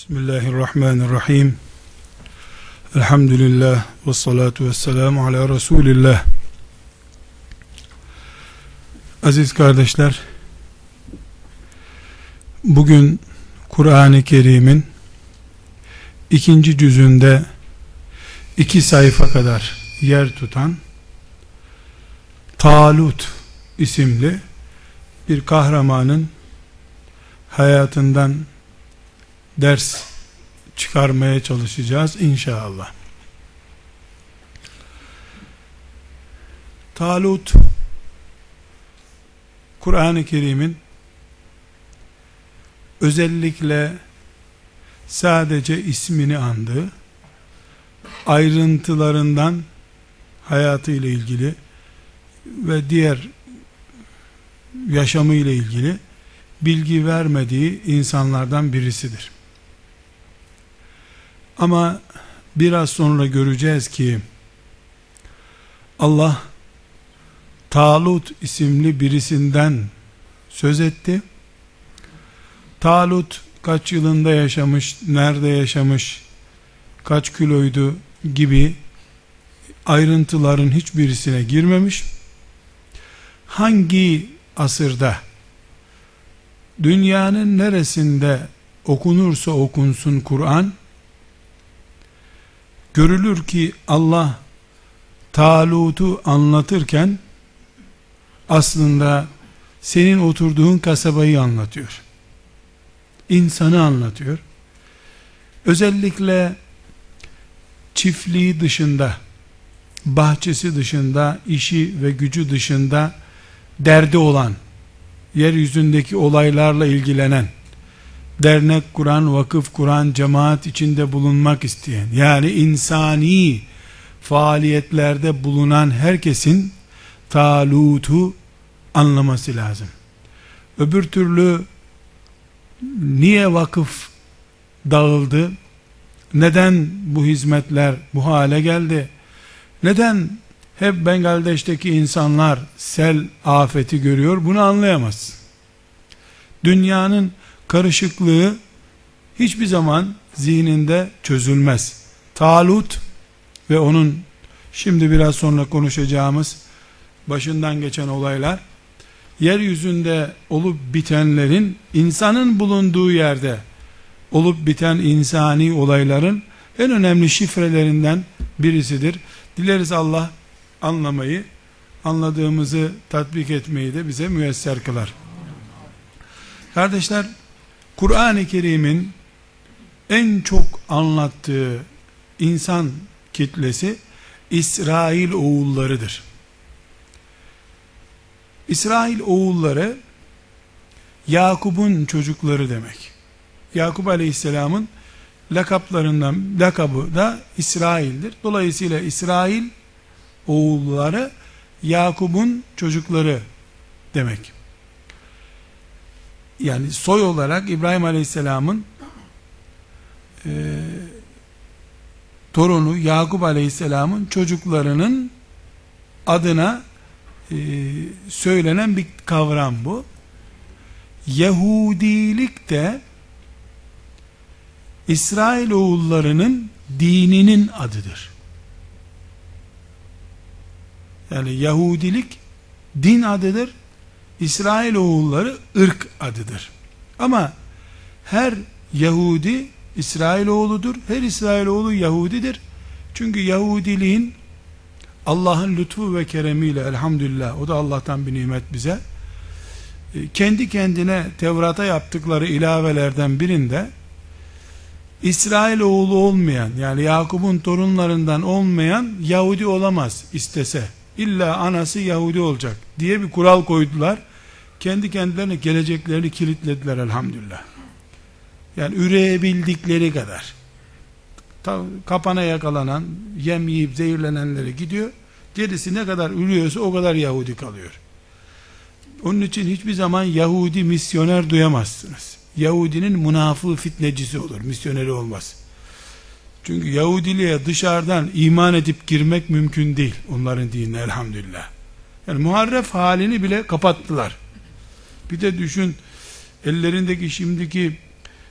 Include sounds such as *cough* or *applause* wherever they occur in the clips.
Bismillahirrahmanirrahim. Elhamdülillah ve salatu ve selamu ala Resulillah. Aziz kardeşler, bugün Kur'an-ı Kerim'in ikinci cüzünde iki sayfa kadar yer tutan Talut isimli bir kahramanın hayatından ders çıkarmaya çalışacağız inşallah. Talut Kur'an-ı Kerim'in özellikle sadece ismini andığı ayrıntılarından hayatı ile ilgili ve diğer yaşamı ile ilgili bilgi vermediği insanlardan birisidir. Ama biraz sonra göreceğiz ki Allah Talut isimli birisinden söz etti. Talut kaç yılında yaşamış, nerede yaşamış, kaç kiloydu gibi ayrıntıların hiçbirisine girmemiş. Hangi asırda dünyanın neresinde okunursa okunsun Kur'an görülür ki Allah Talut'u anlatırken aslında senin oturduğun kasabayı anlatıyor. İnsanı anlatıyor. Özellikle çiftliği dışında, bahçesi dışında, işi ve gücü dışında derdi olan, yeryüzündeki olaylarla ilgilenen, dernek kuran, vakıf kuran, cemaat içinde bulunmak isteyen, yani insani faaliyetlerde bulunan herkesin Talut'u anlaması lazım. Öbür türlü niye vakıf dağıldı? Neden bu hizmetler bu hale geldi? Neden hep Bengaldeş'teki insanlar sel afeti görüyor? Bunu anlayamaz. Dünyanın karışıklığı hiçbir zaman zihninde çözülmez. Talut ve onun şimdi biraz sonra konuşacağımız başından geçen olaylar yeryüzünde olup bitenlerin insanın bulunduğu yerde olup biten insani olayların en önemli şifrelerinden birisidir. Dileriz Allah anlamayı, anladığımızı tatbik etmeyi de bize müyesser kılar. Kardeşler, Kur'an-ı Kerim'in en çok anlattığı insan kitlesi İsrail oğullarıdır. İsrail oğulları Yakup'un çocukları demek. Yakup Aleyhisselam'ın lakaplarından lakabı da İsrail'dir. Dolayısıyla İsrail oğulları Yakup'un çocukları demek. Yani soy olarak İbrahim Aleyhisselam'ın e, torunu Yakup Aleyhisselam'ın çocuklarının adına e, söylenen bir kavram bu. Yahudilik de İsrail oğullarının dininin adıdır. Yani Yahudilik din adıdır. İsrail oğulları ırk adıdır. Ama her Yahudi İsrail oğludur. Her İsrail oğlu Yahudidir. Çünkü Yahudiliğin Allah'ın lütfu ve keremiyle elhamdülillah o da Allah'tan bir nimet bize e, kendi kendine Tevrat'a yaptıkları ilavelerden birinde İsrail oğlu olmayan yani Yakup'un torunlarından olmayan Yahudi olamaz istese. İlla anası Yahudi olacak diye bir kural koydular. Kendi kendilerine geleceklerini kilitlediler elhamdülillah. Yani üreyebildikleri kadar. Kapana yakalanan, yem yiyip zehirlenenleri gidiyor. Gerisi ne kadar ürüyorsa o kadar Yahudi kalıyor. Onun için hiçbir zaman Yahudi misyoner duyamazsınız. Yahudinin münafığı fitnecisi olur, misyoneri olmaz. Çünkü Yahudiliğe dışarıdan iman edip girmek mümkün değil onların dinine elhamdülillah. Yani muharref halini bile kapattılar. Bir de düşün ellerindeki şimdiki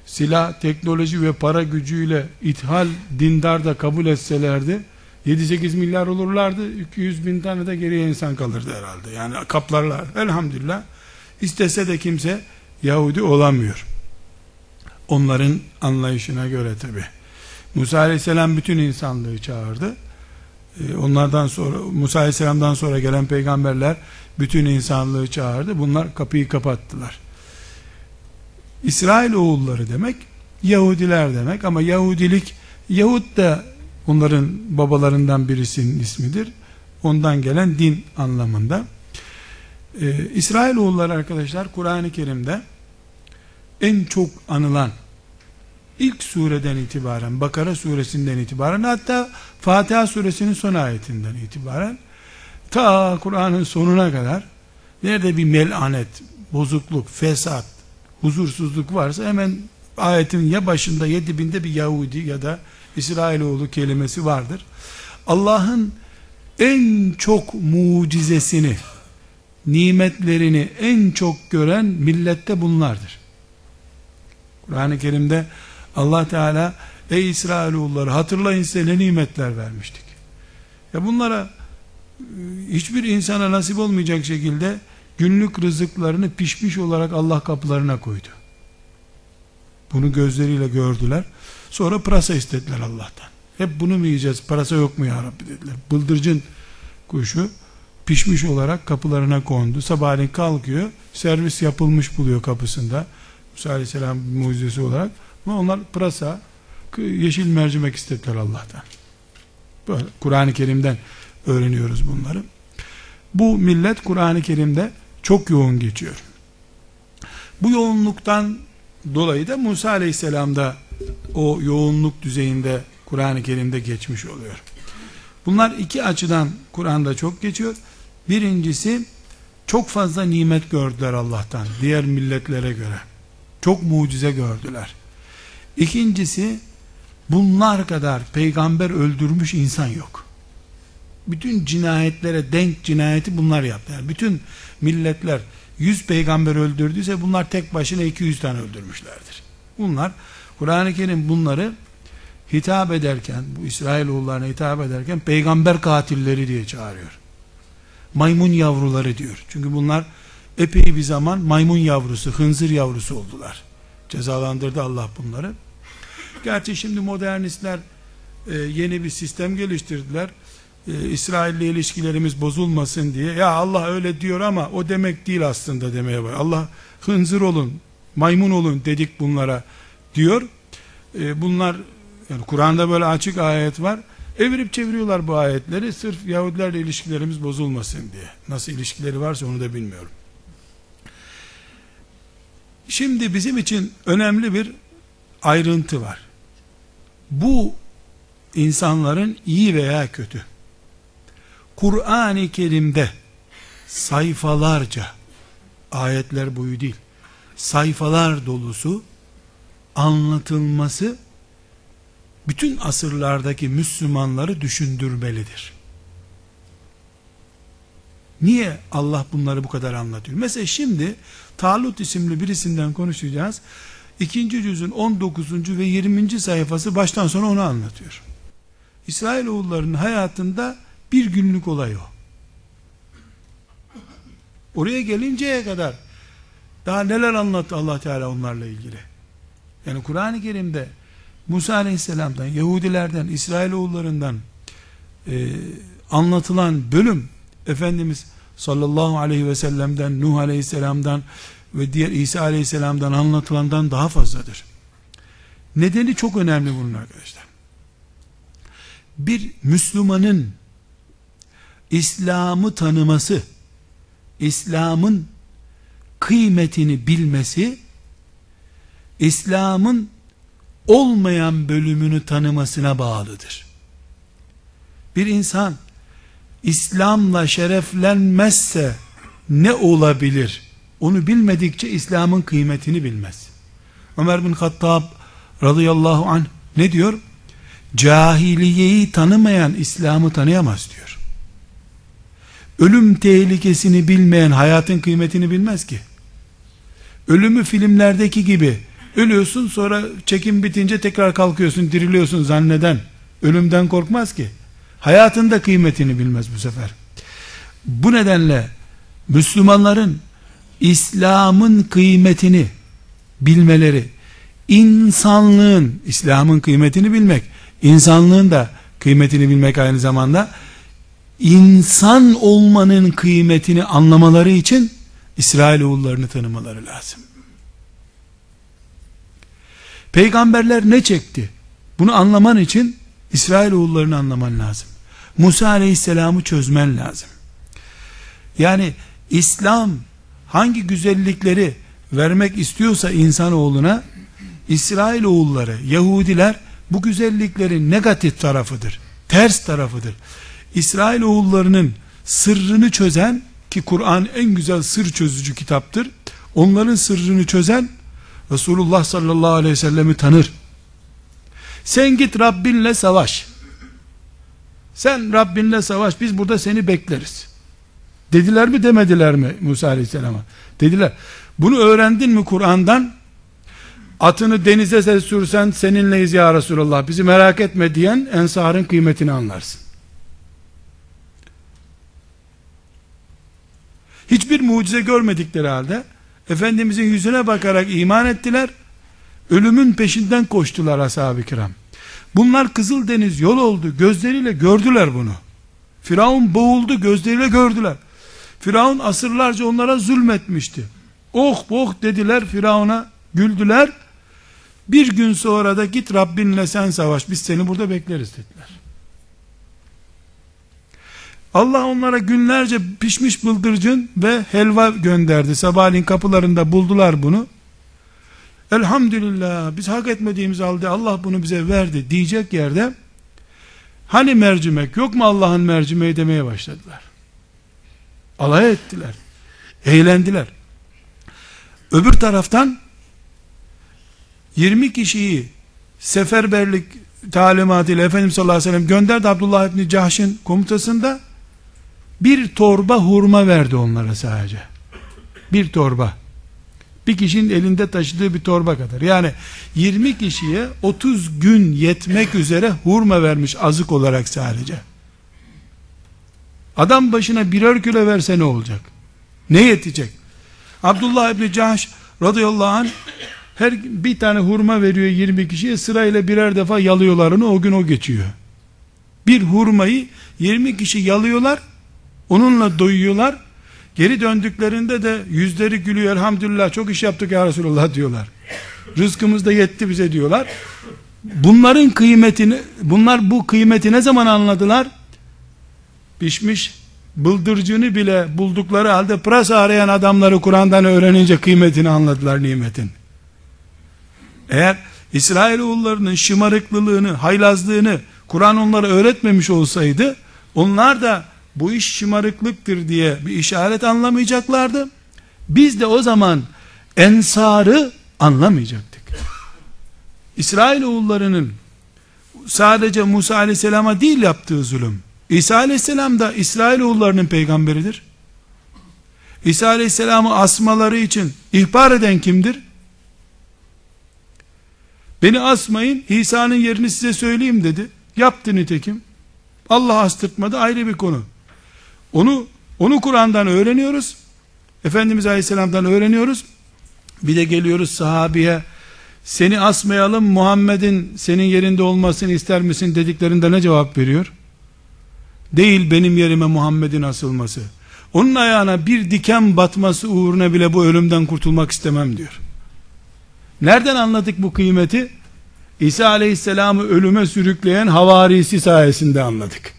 silah, teknoloji ve para gücüyle ithal dindar da kabul etselerdi 7-8 milyar olurlardı 200 bin tane de geriye insan kalırdı herhalde. Yani kaplarlar. Elhamdülillah istese de kimse Yahudi olamıyor. Onların anlayışına göre tabi Musa aleyhisselam bütün insanlığı çağırdı. Ee, onlardan sonra Musa aleyhisselamdan sonra gelen peygamberler bütün insanlığı çağırdı bunlar kapıyı kapattılar İsrail oğulları demek Yahudiler demek ama Yahudilik Yahud da onların babalarından birisinin ismidir. Ondan gelen din anlamında. Ee, İsrail oğulları arkadaşlar Kur'an-ı Kerim'de en çok anılan ilk sureden itibaren Bakara suresinden itibaren hatta Fatiha suresinin son ayetinden itibaren ta Kur'an'ın sonuna kadar nerede bir melanet, bozukluk, fesat, huzursuzluk varsa hemen ayetin ya başında ya dibinde bir Yahudi ya da İsrailoğlu kelimesi vardır. Allah'ın en çok mucizesini, nimetlerini en çok gören millette bunlardır. Kur'an-ı Kerim'de Allah Teala ey İsrailoğulları hatırlayın size ne nimetler vermiştik. Ya bunlara hiçbir insana nasip olmayacak şekilde günlük rızıklarını pişmiş olarak Allah kapılarına koydu. Bunu gözleriyle gördüler. Sonra pırasa istediler Allah'tan. Hep bunu mu yiyeceğiz? Parasa yok mu ya Rabbi dediler. Bıldırcın kuşu pişmiş olarak kapılarına kondu. Sabahleyin kalkıyor. Servis yapılmış buluyor kapısında. Musa Aleyhisselam mucizesi olarak. Ama onlar pırasa, yeşil mercimek istediler Allah'tan. Kur'an-ı Kerim'den öğreniyoruz bunları. Bu millet Kur'an-ı Kerim'de çok yoğun geçiyor. Bu yoğunluktan dolayı da Musa Aleyhisselam'da o yoğunluk düzeyinde Kur'an-ı Kerim'de geçmiş oluyor. Bunlar iki açıdan Kur'an'da çok geçiyor. Birincisi çok fazla nimet gördüler Allah'tan diğer milletlere göre. Çok mucize gördüler. İkincisi bunlar kadar peygamber öldürmüş insan yok. Bütün cinayetlere denk cinayeti bunlar yaptı. Yani bütün milletler 100 peygamber öldürdüyse bunlar tek başına 200 tane öldürmüşlerdir. Bunlar Kur'an-ı Kerim bunları hitap ederken bu İsrailoğullarına hitap ederken peygamber katilleri diye çağırıyor. Maymun yavruları diyor. Çünkü bunlar epey bir zaman maymun yavrusu, hınzır yavrusu oldular. Cezalandırdı Allah bunları. Gerçi şimdi modernistler e, yeni bir sistem geliştirdiler e, İsrail'le ilişkilerimiz bozulmasın diye ya Allah öyle diyor ama o demek değil aslında demeye var. Allah hınzır olun, maymun olun dedik bunlara diyor. E, bunlar yani Kur'an'da böyle açık ayet var. Evirip çeviriyorlar bu ayetleri sırf Yahudilerle ilişkilerimiz bozulmasın diye. Nasıl ilişkileri varsa onu da bilmiyorum. Şimdi bizim için önemli bir ayrıntı var. Bu insanların iyi veya kötü Kur'an-ı Kerim'de sayfalarca ayetler boyu değil sayfalar dolusu anlatılması bütün asırlardaki Müslümanları düşündürmelidir. Niye Allah bunları bu kadar anlatıyor? Mesela şimdi Talut isimli birisinden konuşacağız. İkinci cüzün 19. ve 20. sayfası baştan sona onu anlatıyor. İsrailoğullarının hayatında bir günlük olay o. Oraya gelinceye kadar daha neler anlattı Allah Teala onlarla ilgili. Yani Kur'an-ı Kerim'de Musa Aleyhisselam'dan, Yahudilerden, İsrailoğullarından e, anlatılan bölüm Efendimiz sallallahu aleyhi ve sellem'den, Nuh Aleyhisselam'dan ve diğer İsa Aleyhisselam'dan anlatılandan daha fazladır. Nedeni çok önemli bunun arkadaşlar. Bir Müslümanın İslam'ı tanıması, İslam'ın kıymetini bilmesi, İslam'ın olmayan bölümünü tanımasına bağlıdır. Bir insan İslam'la şereflenmezse ne olabilir? Onu bilmedikçe İslam'ın kıymetini bilmez. Ömer bin Hattab radıyallahu anh ne diyor? Cahiliyeyi tanımayan İslam'ı tanıyamaz diyor ölüm tehlikesini bilmeyen hayatın kıymetini bilmez ki. Ölümü filmlerdeki gibi Ölüyorsun sonra çekim bitince tekrar kalkıyorsun, diriliyorsun zanneden ölümden korkmaz ki. Hayatında kıymetini bilmez bu sefer. Bu nedenle Müslümanların İslam'ın kıymetini bilmeleri, insanlığın, İslam'ın kıymetini bilmek, insanlığın da kıymetini bilmek aynı zamanda insan olmanın kıymetini anlamaları için İsrailoğullarını tanımaları lazım. Peygamberler ne çekti? Bunu anlaman için İsrailoğullarını anlaman lazım. Musa Aleyhisselam'ı çözmen lazım. Yani İslam hangi güzellikleri vermek istiyorsa insanoğluna İsrailoğulları, Yahudiler bu güzelliklerin negatif tarafıdır. Ters tarafıdır. İsrailoğullarının sırrını çözen ki Kur'an en güzel sır çözücü kitaptır. Onların sırrını çözen Resulullah sallallahu aleyhi ve sellemi tanır. Sen git Rabbinle savaş. Sen Rabbinle savaş biz burada seni bekleriz. Dediler mi demediler mi Musa aleyhisselama? Dediler. Bunu öğrendin mi Kur'an'dan? Atını denize sürsen seninleyiz ya Resulallah bizi merak etme diyen ensarın kıymetini anlarsın. Hiçbir mucize görmedikleri halde Efendimizin yüzüne bakarak iman ettiler. Ölümün peşinden koştular ashab-ı kiram. Bunlar Kızıldeniz yol oldu. Gözleriyle gördüler bunu. Firavun boğuldu gözleriyle gördüler. Firavun asırlarca onlara zulmetmişti. Oh oh dediler Firavun'a güldüler. Bir gün sonra da git Rabbinle sen savaş biz seni burada bekleriz dediler. Allah onlara günlerce pişmiş bıldırcın ve helva gönderdi. Sabahleyin kapılarında buldular bunu. Elhamdülillah biz hak etmediğimiz halde Allah bunu bize verdi diyecek yerde hani mercimek yok mu Allah'ın mercimeği demeye başladılar. Alay ettiler. Eğlendiler. Öbür taraftan 20 kişiyi seferberlik talimatıyla Efendimiz sallallahu aleyhi ve sellem gönderdi Abdullah İbni Cahş'ın komutasında bir torba hurma verdi onlara sadece. Bir torba. Bir kişinin elinde taşıdığı bir torba kadar. Yani 20 kişiye 30 gün yetmek üzere hurma vermiş azık olarak sadece. Adam başına birer kilo verse ne olacak? Ne yetecek? Abdullah İbni Cahş radıyallahu anh her bir tane hurma veriyor 20 kişiye sırayla birer defa yalıyorlar onu o gün o geçiyor. Bir hurmayı 20 kişi yalıyorlar onunla doyuyorlar. Geri döndüklerinde de yüzleri gülüyor elhamdülillah çok iş yaptık ya Resulullah diyorlar. Rızkımız da yetti bize diyorlar. Bunların kıymetini bunlar bu kıymeti ne zaman anladılar? Pişmiş bıldırcını bile buldukları halde pırasa arayan adamları Kur'an'dan öğrenince kıymetini anladılar nimetin. Eğer İsrailoğullarının şımarıklılığını, haylazlığını Kur'an onlara öğretmemiş olsaydı onlar da bu iş şımarıklıktır diye bir işaret anlamayacaklardı. Biz de o zaman ensarı anlamayacaktık. İsrailoğullarının sadece Musa aleyhisselama değil yaptığı zulüm. İsa aleyhisselam da İsrailoğullarının peygamberidir. İsa aleyhisselamı asmaları için ihbar eden kimdir? Beni asmayın, İsa'nın yerini size söyleyeyim dedi. Yaptı nitekim. Allah astırtmadı ayrı bir konu. Onu onu Kur'an'dan öğreniyoruz. Efendimiz Aleyhisselam'dan öğreniyoruz. Bir de geliyoruz sahabiye seni asmayalım Muhammed'in senin yerinde olmasını ister misin dediklerinde ne cevap veriyor? Değil benim yerime Muhammed'in asılması. Onun ayağına bir diken batması uğruna bile bu ölümden kurtulmak istemem diyor. Nereden anladık bu kıymeti? İsa aleyhisselamı ölüme sürükleyen havarisi sayesinde anladık.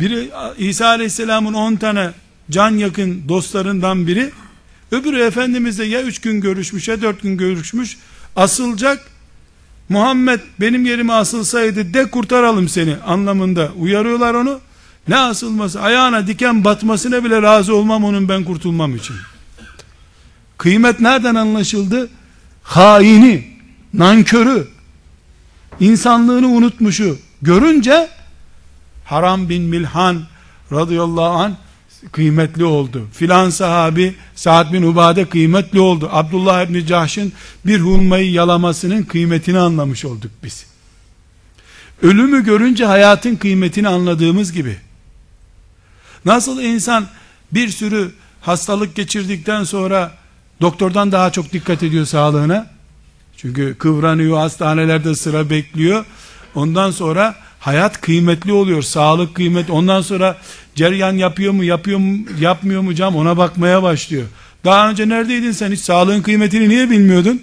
Biri İsa aleyhisselamın 10 tane can yakın dostlarından biri. Öbürü Efendimizle ya 3 gün görüşmüş ya 4 gün görüşmüş. Asılacak. Muhammed benim yerime asılsaydı de kurtaralım seni anlamında uyarıyorlar onu. Ne asılması ayağına diken batmasına bile razı olmam onun ben kurtulmam için. Kıymet nereden anlaşıldı? Haini nankörü insanlığını unutmuşu görünce Haram bin Milhan radıyallahu an kıymetli oldu. Filan sahabi Sa'd bin Ubade kıymetli oldu. Abdullah İbni Cahş'ın bir hurmayı yalamasının kıymetini anlamış olduk biz. Ölümü görünce hayatın kıymetini anladığımız gibi. Nasıl insan bir sürü hastalık geçirdikten sonra doktordan daha çok dikkat ediyor sağlığına. Çünkü kıvranıyor, hastanelerde sıra bekliyor. Ondan sonra hayat kıymetli oluyor, sağlık kıymet. Ondan sonra ceryan yapıyor mu, yapıyor mu, yapmıyor mu cam ona bakmaya başlıyor. Daha önce neredeydin sen hiç sağlığın kıymetini niye bilmiyordun?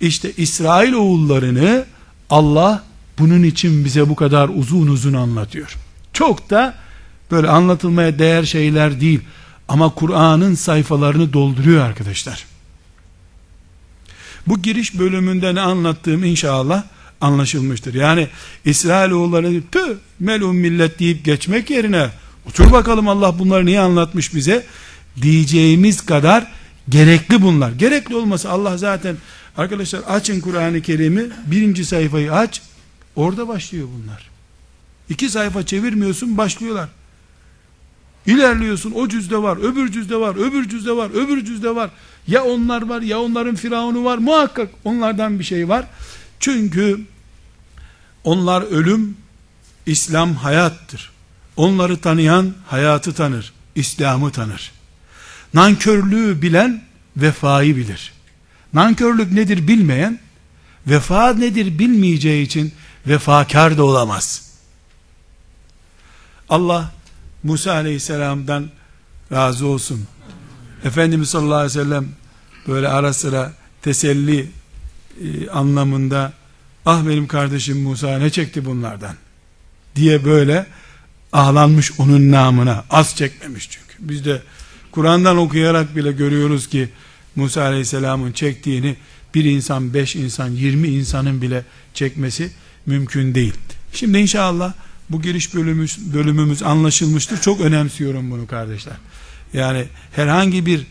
İşte İsrail oğullarını Allah bunun için bize bu kadar uzun uzun anlatıyor. Çok da böyle anlatılmaya değer şeyler değil. Ama Kur'an'ın sayfalarını dolduruyor arkadaşlar. Bu giriş bölümünde ne anlattığım inşallah anlaşılmıştır. Yani İsrailoğulları tüh melun millet deyip geçmek yerine otur bakalım Allah bunları niye anlatmış bize diyeceğimiz kadar gerekli bunlar. Gerekli olmasa Allah zaten arkadaşlar açın Kur'an-ı Kerim'i birinci sayfayı aç orada başlıyor bunlar. İki sayfa çevirmiyorsun başlıyorlar. İlerliyorsun o cüzde var, öbür cüzde var, öbür cüzde var, öbür cüzde var. Ya onlar var ya onların firavunu var. Muhakkak onlardan bir şey var. Çünkü onlar ölüm, İslam hayattır. Onları tanıyan hayatı tanır, İslam'ı tanır. Nankörlüğü bilen vefayı bilir. Nankörlük nedir bilmeyen, vefa nedir bilmeyeceği için vefakar da olamaz. Allah Musa aleyhisselamdan razı olsun. Efendimiz sallallahu aleyhi ve sellem böyle ara sıra teselli e, anlamında ah benim kardeşim Musa ne çekti bunlardan? Diye böyle ağlanmış onun namına. Az çekmemiş çünkü. Biz de Kur'an'dan okuyarak bile görüyoruz ki Musa aleyhisselamın çektiğini bir insan beş insan yirmi insanın bile çekmesi mümkün değil. Şimdi inşallah bu giriş bölümümüz, bölümümüz anlaşılmıştır. Çok önemsiyorum bunu kardeşler. Yani herhangi bir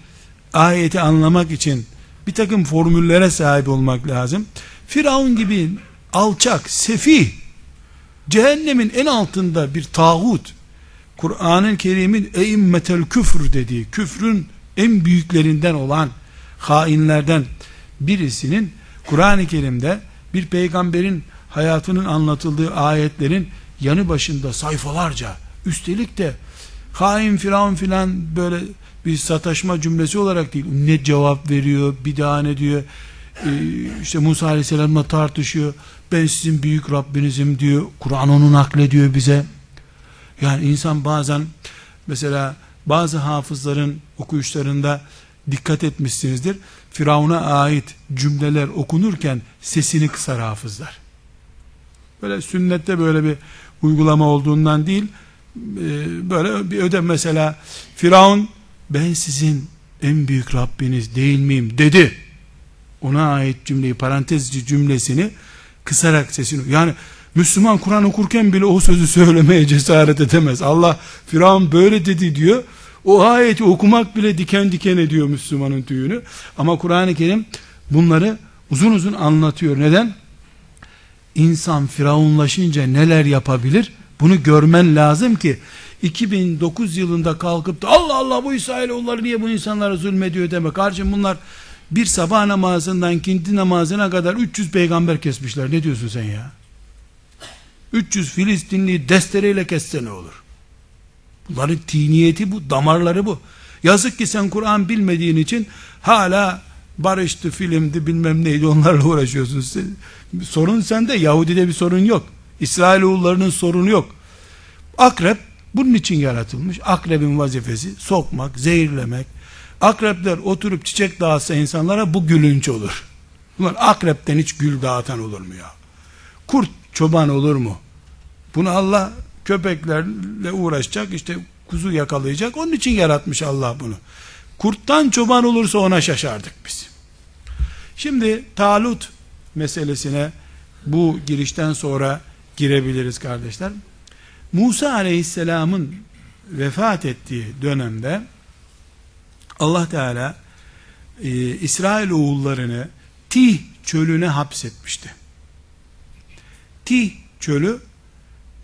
ayeti anlamak için bir takım formüllere sahip olmak lazım. Firavun gibi alçak, sefih, cehennemin en altında bir tağut, Kur'an-ı Kerim'in eimmetel küfür dediği, küfrün en büyüklerinden olan hainlerden birisinin Kur'an-ı Kerim'de bir peygamberin hayatının anlatıldığı ayetlerin yanı başında sayfalarca, üstelik de hain firavun filan böyle bir sataşma cümlesi olarak değil. Ne cevap veriyor, bir daha ne diyor. Ee, işte Musa Aleyhisselam'la tartışıyor. Ben sizin büyük Rabbinizim diyor. Kur'an onu naklediyor bize. Yani insan bazen mesela bazı hafızların okuyuşlarında dikkat etmişsinizdir. Firavun'a ait cümleler okunurken sesini kısar hafızlar. Böyle sünnette böyle bir uygulama olduğundan değil, e, böyle bir ödem mesela Firavun ben sizin en büyük Rabbiniz değil miyim dedi. Ona ait cümleyi parantezci cümlesini kısarak sesini yani Müslüman Kur'an okurken bile o sözü söylemeye cesaret edemez. Allah Firavun böyle dedi diyor. O ayeti okumak bile diken diken ediyor Müslümanın tüyünü. Ama Kur'an-ı Kerim bunları uzun uzun anlatıyor. Neden? İnsan firavunlaşınca neler yapabilir? Bunu görmen lazım ki 2009 yılında kalkıp da Allah Allah bu İsrailoğulları niye bu insanlara zulmediyor deme. Kardeşim bunlar bir sabah namazından kinti namazına kadar 300 peygamber kesmişler. Ne diyorsun sen ya? 300 Filistinli destereyle kesse ne olur? Bunların tiniyeti bu, damarları bu. Yazık ki sen Kur'an bilmediğin için hala barıştı, filmdi, bilmem neydi onlarla uğraşıyorsun. Sorun sende, Yahudi'de bir sorun yok. İsrailoğullarının sorunu yok. Akrep bunun için yaratılmış. Akrebin vazifesi sokmak, zehirlemek. Akrepler oturup çiçek dağıtsa insanlara bu gülünç olur. Bunlar akrepten hiç gül dağıtan olur mu ya? Kurt çoban olur mu? Bunu Allah köpeklerle uğraşacak işte kuzu yakalayacak onun için yaratmış Allah bunu. Kurttan çoban olursa ona şaşardık biz. Şimdi talut meselesine bu girişten sonra girebiliriz kardeşler. Musa aleyhisselamın vefat ettiği dönemde Allah Teala e, İsrail oğullarını Tih çölüne hapsetmişti. Tih çölü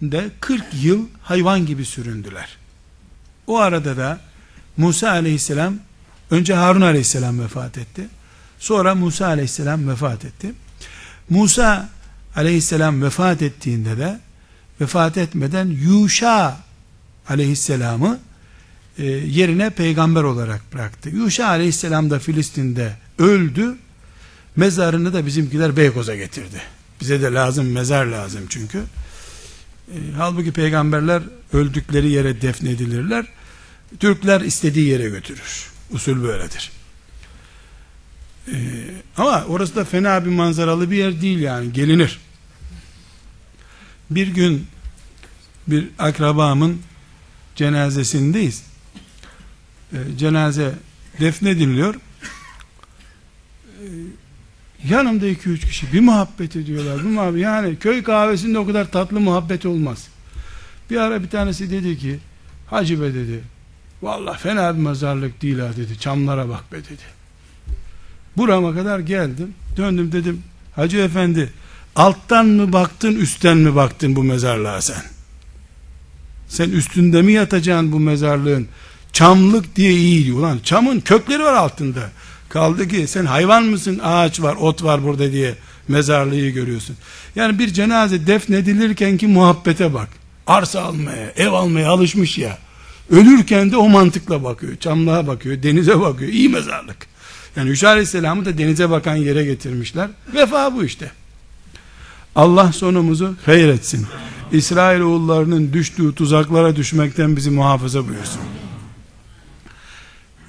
de 40 yıl hayvan gibi süründüler. O arada da Musa aleyhisselam önce Harun aleyhisselam vefat etti. Sonra Musa aleyhisselam vefat etti. Musa aleyhisselam vefat ettiğinde de vefat etmeden Yuşa aleyhisselamı e, yerine peygamber olarak bıraktı. Yuşa aleyhisselam da Filistin'de öldü. Mezarını da bizimkiler Beykoz'a getirdi. Bize de lazım mezar lazım çünkü. E, halbuki peygamberler öldükleri yere defnedilirler. Türkler istediği yere götürür. Usul böyledir. E, ama orası da fena bir manzaralı bir yer değil yani gelinir. Bir gün bir akrabamın cenazesindeyiz. E, cenaze defnediliyor. E, yanımda iki üç kişi bir muhabbet ediyorlar. Bu muhabbet, yani köy kahvesinde o kadar tatlı muhabbet olmaz. Bir ara bir tanesi dedi ki Hacı be dedi Vallahi fena bir mezarlık değil ha dedi. Çamlara bak be dedi. Burama kadar geldim. Döndüm dedim. Hacı efendi alttan mı baktın üstten mi baktın bu mezarlığa sen? Sen üstünde mi yatacaksın bu mezarlığın? Çamlık diye iyi diyor. Ulan çamın kökleri var altında. Kaldı ki sen hayvan mısın? Ağaç var, ot var burada diye mezarlığı görüyorsun. Yani bir cenaze defnedilirken ki muhabbete bak. Arsa almaya, ev almaya alışmış ya. Ölürken de o mantıkla bakıyor. Çamlığa bakıyor, denize bakıyor. İyi mezarlık. Yani Hüşa Aleyhisselam'ı da denize bakan yere getirmişler. Vefa bu işte. Allah sonumuzu hayır etsin. İsrail oğullarının düştüğü tuzaklara düşmekten bizi muhafaza buyursun.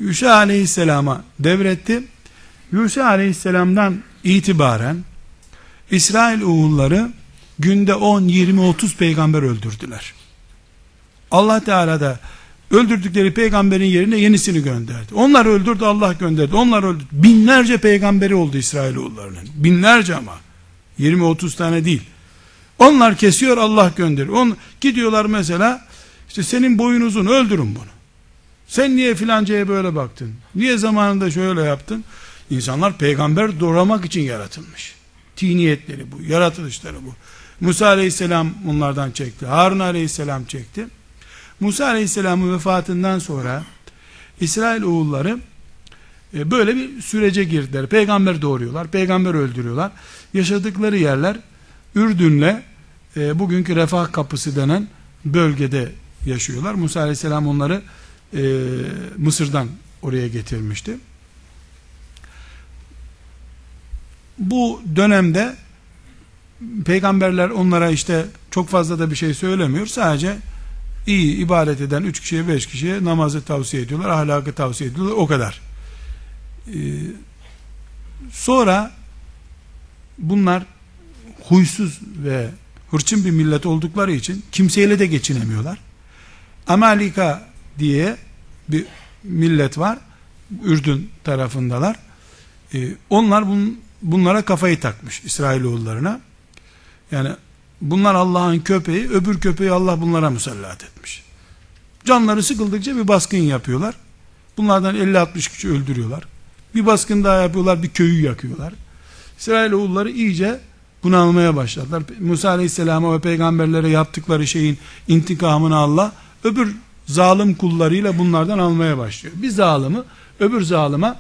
Yuşa aleyhisselama devretti. Yuşa aleyhisselamdan itibaren İsrail oğulları günde 10, 20, 30 peygamber öldürdüler. Allah Teala da öldürdükleri peygamberin yerine yenisini gönderdi. Onlar öldürdü Allah gönderdi. Onlar öldürdü. Binlerce peygamberi oldu İsrailoğullarının. Binlerce ama. 20-30 tane değil. Onlar kesiyor Allah gönderiyor. On, gidiyorlar mesela işte senin boyun uzun öldürün bunu. Sen niye filancaya böyle baktın? Niye zamanında şöyle yaptın? İnsanlar peygamber doğramak için yaratılmış. Tiniyetleri bu, yaratılışları bu. Musa aleyhisselam bunlardan çekti. Harun aleyhisselam çekti. Musa aleyhisselamın vefatından sonra İsrail oğulları e, böyle bir sürece girdiler. Peygamber doğuruyorlar, peygamber öldürüyorlar. Yaşadıkları yerler Ürdün'le e, bugünkü refah kapısı denen bölgede yaşıyorlar. Musa aleyhisselam onları e, Mısır'dan oraya getirmişti. Bu dönemde peygamberler onlara işte çok fazla da bir şey söylemiyor. Sadece iyi ibadet eden üç kişiye beş kişiye namazı tavsiye ediyorlar, ahlakı tavsiye ediyorlar. O kadar. Ee, sonra bunlar huysuz ve hırçın bir millet oldukları için kimseyle de geçinemiyorlar. Amalika diye bir millet var. Ürdün tarafındalar. Ee, onlar bun, bunlara kafayı takmış İsrailoğullarına. Yani bunlar Allah'ın köpeği, öbür köpeği Allah bunlara musallat etmiş. Canları sıkıldıkça bir baskın yapıyorlar. Bunlardan 50-60 kişi öldürüyorlar. Bir baskın daha yapıyorlar, bir köyü yakıyorlar. İsrailoğulları iyice bunalmaya başladılar. Musa Aleyhisselam'a ve peygamberlere yaptıkları şeyin intikamını Allah öbür zalim kullarıyla bunlardan almaya başlıyor. Bir zalimi öbür zalıma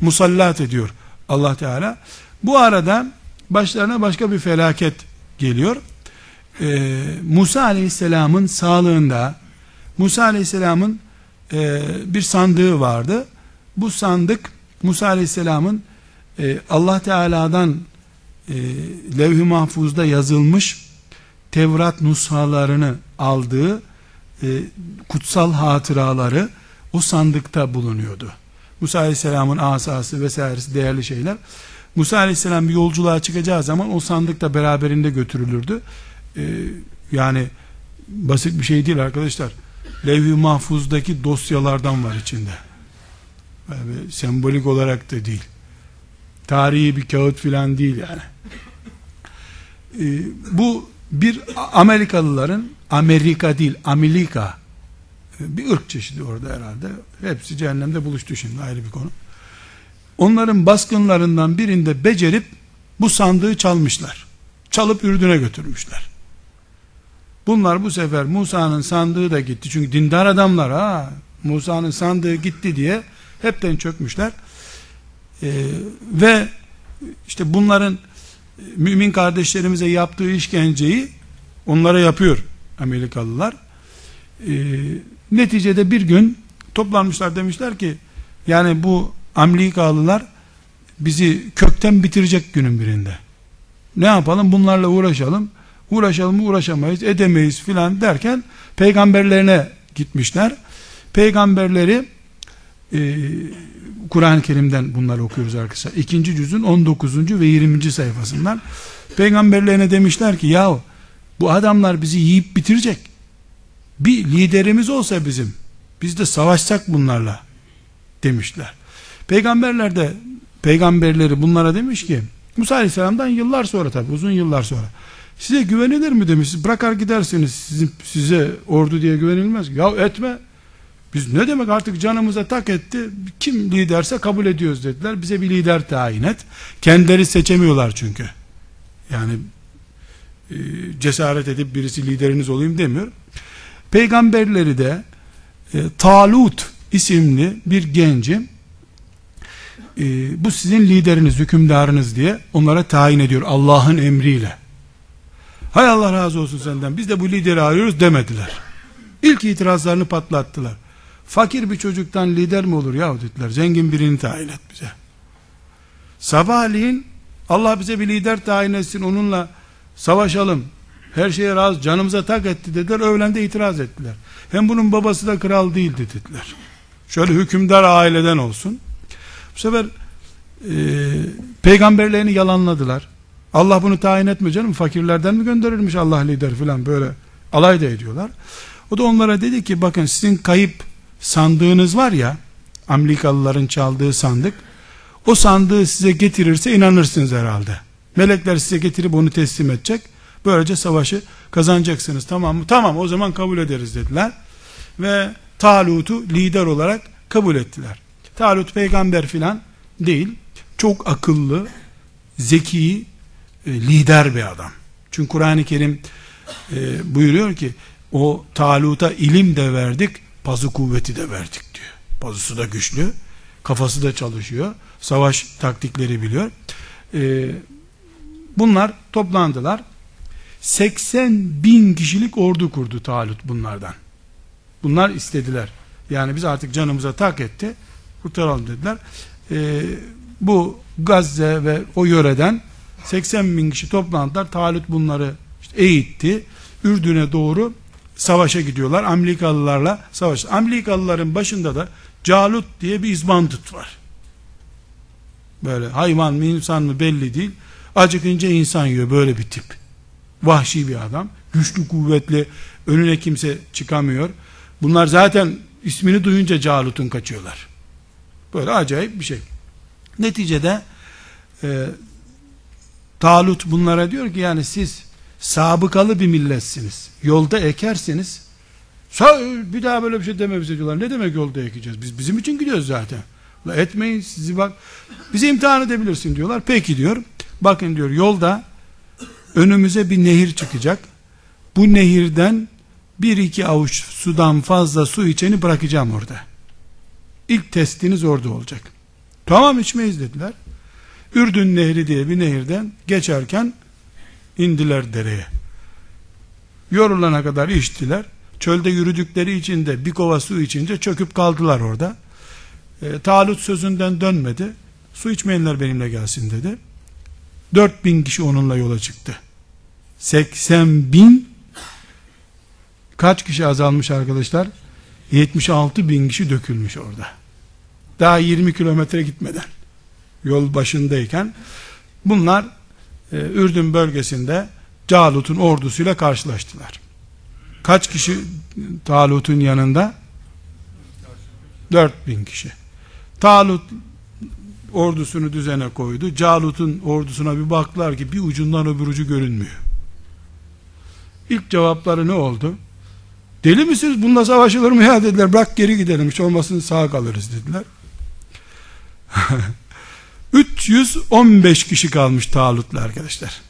musallat ediyor Allah Teala. Bu arada başlarına başka bir felaket geliyor. Ee, Musa Aleyhisselam'ın sağlığında Musa Aleyhisselam'ın e, bir sandığı vardı. Bu sandık Musa Aleyhisselam'ın e, Allah Teala'dan e, levh-i mahfuzda yazılmış Tevrat nushalarını aldığı e, kutsal hatıraları o sandıkta bulunuyordu. Musa Aleyhisselam'ın asası vesairesi değerli şeyler. Musa Aleyhisselam bir yolculuğa çıkacağı zaman o sandık da beraberinde götürülürdü. Ee, yani basit bir şey değil arkadaşlar. Levh-i mahfuzdaki dosyalardan var içinde. Yani sembolik olarak da değil. Tarihi bir kağıt filan değil yani. Ee, bu bir Amerikalıların Amerika değil Amerika bir ırk çeşidi orada herhalde. Hepsi cehennemde buluştu şimdi ayrı bir konu. Onların baskınlarından birinde becerip bu sandığı çalmışlar. Çalıp Ürdün'e götürmüşler. Bunlar bu sefer Musa'nın sandığı da gitti. Çünkü dindar adamlar ha. Musa'nın sandığı gitti diye hepten çökmüşler. Ee, ve işte bunların mümin kardeşlerimize yaptığı işkenceyi onlara yapıyor Amerikalılar. Ee, neticede bir gün toplanmışlar demişler ki yani bu Amerikalılar bizi kökten bitirecek günün birinde. Ne yapalım? Bunlarla uğraşalım. Uğraşalım uğraşamayız, edemeyiz filan derken peygamberlerine gitmişler. Peygamberleri e, Kur'an-ı Kerim'den bunları okuyoruz arkadaşlar. İkinci cüzün 19. ve 20. sayfasından peygamberlerine demişler ki yahu bu adamlar bizi yiyip bitirecek. Bir liderimiz olsa bizim biz de savaşsak bunlarla demişler. Peygamberler de peygamberleri bunlara demiş ki Musa Aleyhisselam'dan yıllar sonra tabi uzun yıllar sonra. Size güvenilir mi demiş bırakar gidersiniz sizin, size ordu diye güvenilmez ya etme biz ne demek artık canımıza tak etti kim liderse kabul ediyoruz dediler. Bize bir lider tayin et. Kendileri seçemiyorlar çünkü. Yani e, cesaret edip birisi lideriniz olayım demiyor peygamberleri de e, Talut isimli bir genci e, bu sizin lideriniz, hükümdarınız diye onlara tayin ediyor Allah'ın emriyle. Hay Allah razı olsun senden biz de bu lideri arıyoruz demediler. İlk itirazlarını patlattılar. Fakir bir çocuktan lider mi olur ya dediler. Zengin birini tayin et bize. Sabahleyin Allah bize bir lider tayin etsin onunla savaşalım. Her şeye razı canımıza tak etti dediler. Öğlende itiraz ettiler. Hem bunun babası da kral değildi dediler. Şöyle hükümdar aileden olsun. Bu sefer e, peygamberlerini yalanladılar. Allah bunu tayin etme canım fakirlerden mi gönderirmiş Allah lider filan böyle alay da ediyorlar. O da onlara dedi ki bakın sizin kayıp sandığınız var ya Amerikalıların çaldığı sandık o sandığı size getirirse inanırsınız herhalde. Melekler size getirip onu teslim edecek. Böylece savaşı kazanacaksınız tamam mı? Tamam o zaman kabul ederiz dediler. Ve Talut'u lider olarak kabul ettiler. Talut peygamber filan değil. Çok akıllı, zeki, e, lider bir adam. Çünkü Kur'an-ı Kerim e, buyuruyor ki o Talut'a ilim de verdik, pazı kuvveti de verdik diyor. Pazısı da güçlü, kafası da çalışıyor, savaş taktikleri biliyor. E, bunlar toplandılar. 80 bin kişilik ordu kurdu Talut bunlardan. Bunlar istediler. Yani biz artık canımıza tak etti kurtaralım dediler. E, bu Gazze ve o yöreden 80 bin kişi toplandılar. Talut bunları işte eğitti. Ürdün'e doğru savaşa gidiyorlar. Amerikalılarla savaş. Amerikalıların başında da Calut diye bir izbandut var. Böyle hayvan mı insan mı belli değil. Acıkınca insan yiyor böyle bir tip. Vahşi bir adam. Güçlü kuvvetli önüne kimse çıkamıyor. Bunlar zaten ismini duyunca Calut'un kaçıyorlar. Böyle acayip bir şey. Neticede e, Talut bunlara diyor ki yani siz sabıkalı bir milletsiniz. Yolda ekerseniz bir daha böyle bir şey deme bize diyorlar. Ne demek yolda ekeceğiz? Biz bizim için gidiyoruz zaten. La etmeyin sizi bak. Bizi imtihan edebilirsin diyorlar. Peki diyor. Bakın diyor yolda önümüze bir nehir çıkacak. Bu nehirden bir iki avuç sudan fazla su içeni bırakacağım orada. İlk testiniz orada olacak. Tamam içmeyiz dediler. Ürdün Nehri diye bir nehirden geçerken indiler dereye. Yorulana kadar içtiler. Çölde yürüdükleri için de bir kova su içince çöküp kaldılar orada. E, Talut sözünden dönmedi. Su içmeyenler benimle gelsin dedi. 4000 kişi onunla yola çıktı. 80 bin kaç kişi azalmış arkadaşlar? 76 bin kişi dökülmüş orada. Daha 20 kilometre gitmeden yol başındayken bunlar e, Ürdün bölgesinde Calut'un ordusuyla karşılaştılar. Kaç kişi Talut'un yanında? 4 bin kişi. Talut ordusunu düzene koydu. Calut'un ordusuna bir baktılar ki bir ucundan öbür ucu görünmüyor. İlk cevapları ne oldu? Deli misiniz? Bununla savaşılır mı ya dediler. Bırak geri gidelim. Hiç olmasın sağ kalırız dediler. *laughs* 315 kişi kalmış Talut'la arkadaşlar.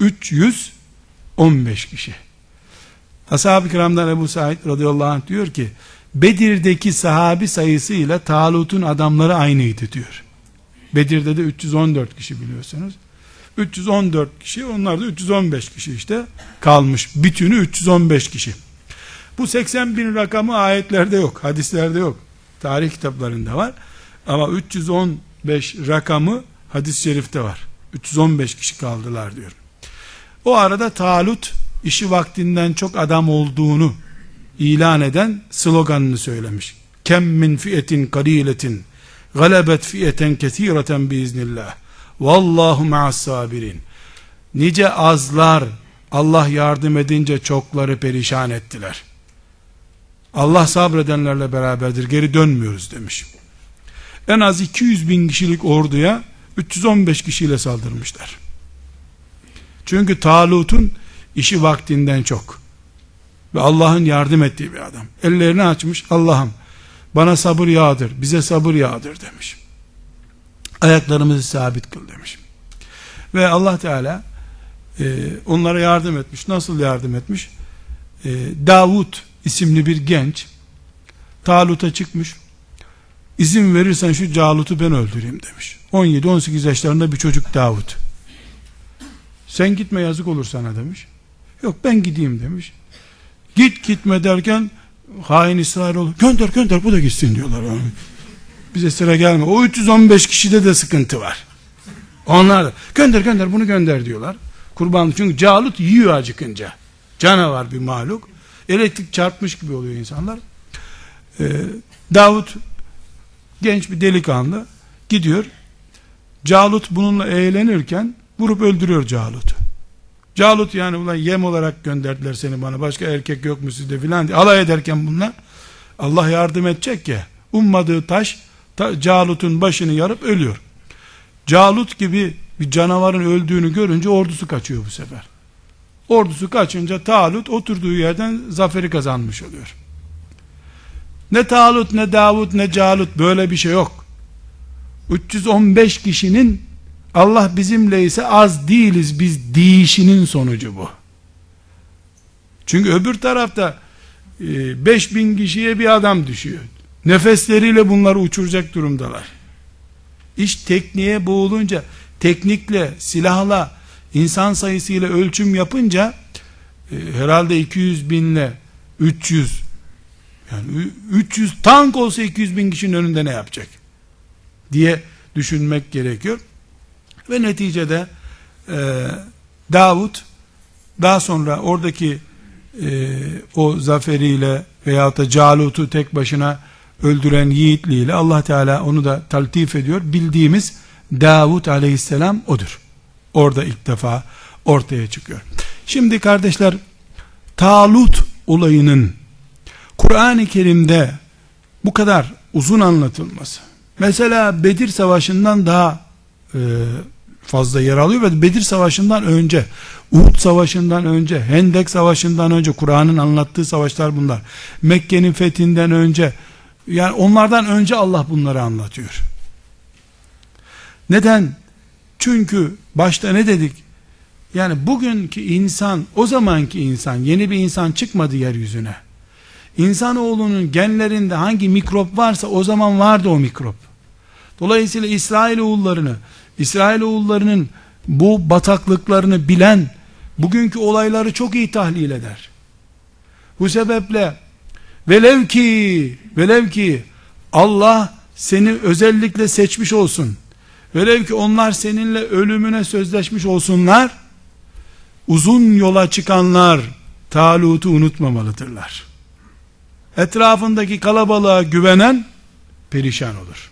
315 kişi. Ashab-ı kiramdan Ebu Said radıyallahu anh diyor ki Bedir'deki sahabi sayısıyla Talut'un adamları aynıydı diyor. Bedir'de de 314 kişi biliyorsunuz. 314 kişi onlar da 315 kişi işte kalmış. Bütünü 315 kişi. Bu 80 bin rakamı ayetlerde yok. Hadislerde yok. Tarih kitaplarında var. Ama 315 rakamı hadis-i şerifte var. 315 kişi kaldılar diyor. O arada Talut işi vaktinden çok adam olduğunu ilan eden sloganını söylemiş. Kem min fiyetin kaliletin galebet fiyeten kesireten biiznillah. Vallahu ma'as sabirin. Nice azlar Allah yardım edince çokları perişan ettiler. Allah sabredenlerle beraberdir geri dönmüyoruz demiş. En az 200 bin kişilik orduya 315 kişiyle saldırmışlar. Çünkü Talut'un işi vaktinden çok. Ve Allah'ın yardım ettiği bir adam. Ellerini açmış Allah'ım bana sabır yağdır, bize sabır yağdır demiş. Ayaklarımızı sabit kıl demiş. Ve Allah Teala e, onlara yardım etmiş. Nasıl yardım etmiş? E, Davut isimli bir genç Talut'a çıkmış. İzin verirsen şu Calut'u ben öldüreyim demiş. 17-18 yaşlarında bir çocuk Davut. Sen gitme yazık olur sana demiş. Yok ben gideyim demiş. Git gitme derken hain İsrailoğlu gönder gönder bu da gitsin diyorlar. Bize sıra gelme. O 315 kişide de sıkıntı var. Onlar da gönder gönder bunu gönder diyorlar. Kurban çünkü Calut yiyor acıkınca. Canavar bir mahluk. Elektrik çarpmış gibi oluyor insanlar. Ee, Davut genç bir delikanlı gidiyor. Calut bununla eğlenirken vurup öldürüyor Calut'u. Calut yani ulan yem olarak gönderdiler seni bana başka erkek yok mu sizde filan diye alay ederken bunlar Allah yardım edecek ya ummadığı taş ta, Calut'un başını yarıp ölüyor. Calut gibi bir canavarın öldüğünü görünce ordusu kaçıyor bu sefer. Ordusu kaçınca Talut oturduğu yerden zaferi kazanmış oluyor. Ne Talut ne Davut ne Calut böyle bir şey yok. 315 kişinin Allah bizimle ise az değiliz biz değişinin sonucu bu. Çünkü öbür tarafta 5000 e, kişiye bir adam düşüyor. Nefesleriyle bunları uçuracak durumdalar. İş tekniğe boğulunca teknikle, silahla, insan sayısıyla ölçüm yapınca e, herhalde 200 binle 300 yani 300 tank olsa 200 bin kişinin önünde ne yapacak diye düşünmek gerekiyor. Ve neticede e, Davut daha sonra oradaki e, o zaferiyle veyahut da Calut'u tek başına öldüren yiğitliğiyle Allah Teala onu da taltif ediyor. Bildiğimiz Davut aleyhisselam odur. Orada ilk defa ortaya çıkıyor. Şimdi kardeşler Talut olayının Kur'an-ı Kerim'de bu kadar uzun anlatılması mesela Bedir Savaşı'ndan daha e, fazla yer alıyor ve Bedir Savaşı'ndan önce, Uhud Savaşı'ndan önce, Hendek Savaşı'ndan önce Kur'an'ın anlattığı savaşlar bunlar. Mekke'nin fethinden önce yani onlardan önce Allah bunları anlatıyor. Neden? Çünkü başta ne dedik? Yani bugünkü insan, o zamanki insan, yeni bir insan çıkmadı yeryüzüne. İnsanoğlunun genlerinde hangi mikrop varsa o zaman vardı o mikrop. Dolayısıyla İsrail oğullarını, İsrail oğullarının bu bataklıklarını bilen bugünkü olayları çok iyi tahlil eder. Bu sebeple velev ki velev ki Allah seni özellikle seçmiş olsun. Velev ki onlar seninle ölümüne sözleşmiş olsunlar. Uzun yola çıkanlar Talut'u unutmamalıdırlar. Etrafındaki kalabalığa güvenen perişan olur.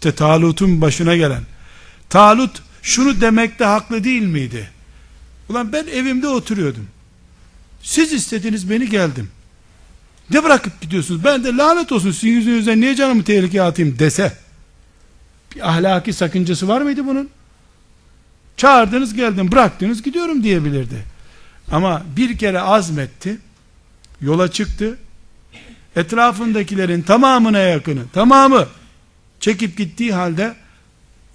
İşte Talut'un başına gelen. Talut şunu demekte haklı değil miydi? Ulan ben evimde oturuyordum. Siz istediniz beni geldim. Ne bırakıp gidiyorsunuz? Ben de lanet olsun sizin yüzünüzden niye canımı tehlikeye atayım dese. Bir ahlaki sakıncası var mıydı bunun? Çağırdınız geldim bıraktınız gidiyorum diyebilirdi. Ama bir kere azmetti. Yola çıktı. Etrafındakilerin tamamına yakını tamamı Çekip gittiği halde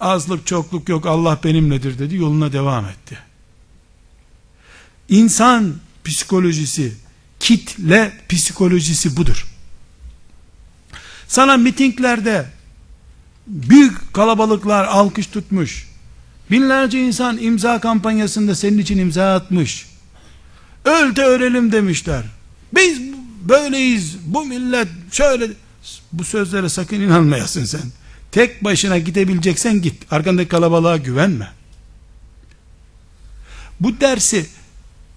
azlık çokluk yok Allah benimledir dedi yoluna devam etti. İnsan psikolojisi, kitle psikolojisi budur. Sana mitinglerde büyük kalabalıklar alkış tutmuş. Binlerce insan imza kampanyasında senin için imza atmış. Öl de ölelim demişler. Biz böyleyiz. Bu millet şöyle bu sözlere sakın inanmayasın sen. Tek başına gidebileceksen git. Arkandaki kalabalığa güvenme. Bu dersi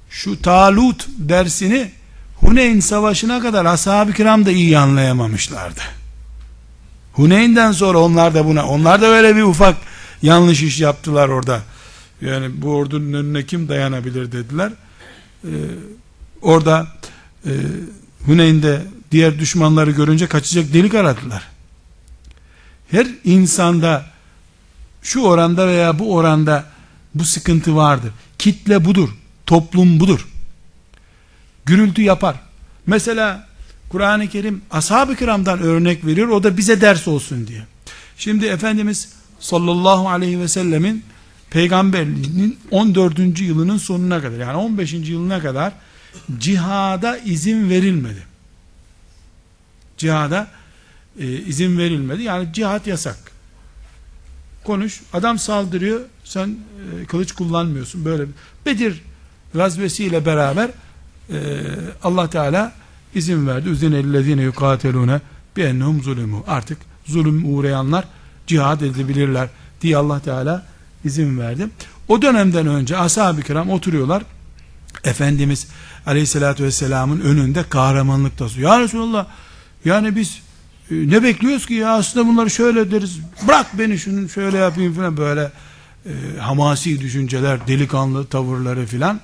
şu Talut dersini Huneyn savaşına kadar ashab-ı kiram da iyi anlayamamışlardı. Huneyn'den sonra onlar da buna onlar da öyle bir ufak yanlış iş yaptılar orada. Yani bu ordunun önüne kim dayanabilir dediler. Ee, orada e, Huneyn'de diğer düşmanları görünce kaçacak delik aradılar. Her insanda şu oranda veya bu oranda bu sıkıntı vardır. Kitle budur. Toplum budur. Gürültü yapar. Mesela Kur'an-ı Kerim ashab-ı kiramdan örnek veriyor. O da bize ders olsun diye. Şimdi Efendimiz sallallahu aleyhi ve sellemin peygamberliğinin 14. yılının sonuna kadar yani 15. yılına kadar cihada izin verilmedi. Cihada e, izin verilmedi. Yani cihat yasak. Konuş. Adam saldırıyor. Sen e, kılıç kullanmıyorsun. Böyle Bedir gazvesiyle beraber e, Allah Teala izin verdi. Üzenellezine yukatelune bi ennehum zulümü. Artık zulüm uğrayanlar cihad edebilirler diye Allah Teala izin verdi. O dönemden önce ashab-ı kiram oturuyorlar. Efendimiz Aleyhisselatü Vesselam'ın önünde kahramanlık tasıyor. Ya Resulallah yani biz e, ne bekliyoruz ki ya aslında bunları şöyle deriz. Bırak beni şunu şöyle yapayım falan böyle e, hamasi düşünceler, delikanlı tavırları filan.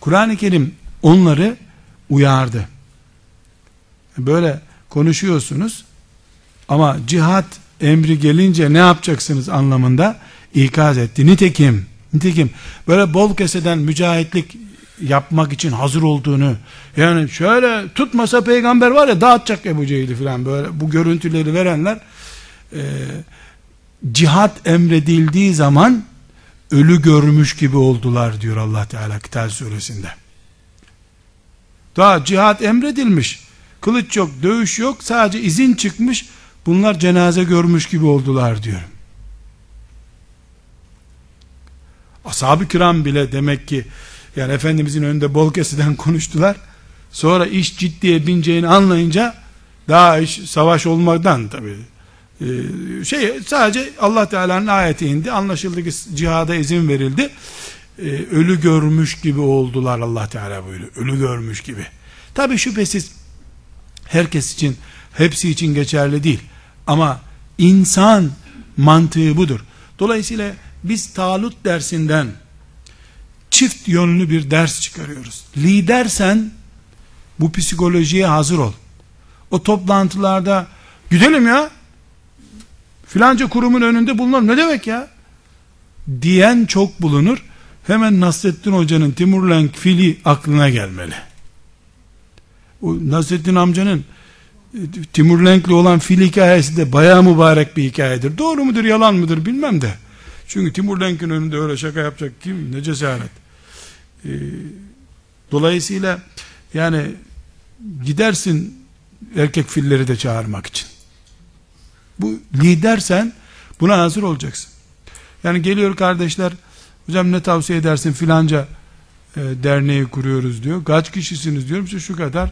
Kur'an-ı Kerim onları uyardı. Böyle konuşuyorsunuz ama cihat emri gelince ne yapacaksınız anlamında ikaz etti. Nitekim, nitekim böyle bol keseden mücahitlik yapmak için hazır olduğunu yani şöyle tutmasa peygamber var ya dağıtacak Ebu Cehil'i falan böyle bu görüntüleri verenler e, cihat emredildiği zaman ölü görmüş gibi oldular diyor Allah Teala Kital suresinde. Daha cihat emredilmiş. Kılıç yok, dövüş yok, sadece izin çıkmış. Bunlar cenaze görmüş gibi oldular diyor. Ashab-ı kiram bile demek ki yani Efendimizin önünde bol kesiden *laughs* konuştular. Sonra iş ciddiye bineceğini anlayınca daha iş savaş olmaktan tabi e, şey sadece Allah Teala'nın ayeti indi. Anlaşıldı ki cihada izin verildi. E, ölü görmüş gibi oldular Allah Teala buyuruyor. Ölü görmüş gibi. Tabi şüphesiz herkes için hepsi için geçerli değil. Ama insan mantığı budur. Dolayısıyla biz Talut dersinden çift yönlü bir ders çıkarıyoruz. Lidersen bu psikolojiye hazır ol. O toplantılarda gidelim ya filanca kurumun önünde bulunalım ne demek ya diyen çok bulunur. Hemen Nasrettin Hoca'nın Timurlenk fili aklına gelmeli. O Nasrettin amcanın e, Timurlenk'le olan fil hikayesi de bayağı mübarek bir hikayedir. Doğru mudur yalan mıdır bilmem de. Çünkü Timurlenk'in önünde öyle şaka yapacak kim ne cesaret. Ee, dolayısıyla yani gidersin erkek filleri de çağırmak için. Bu lidersen buna hazır olacaksın. Yani geliyor kardeşler hocam ne tavsiye edersin filanca e, derneği kuruyoruz diyor. Kaç kişisiniz diyorum işte şu kadar.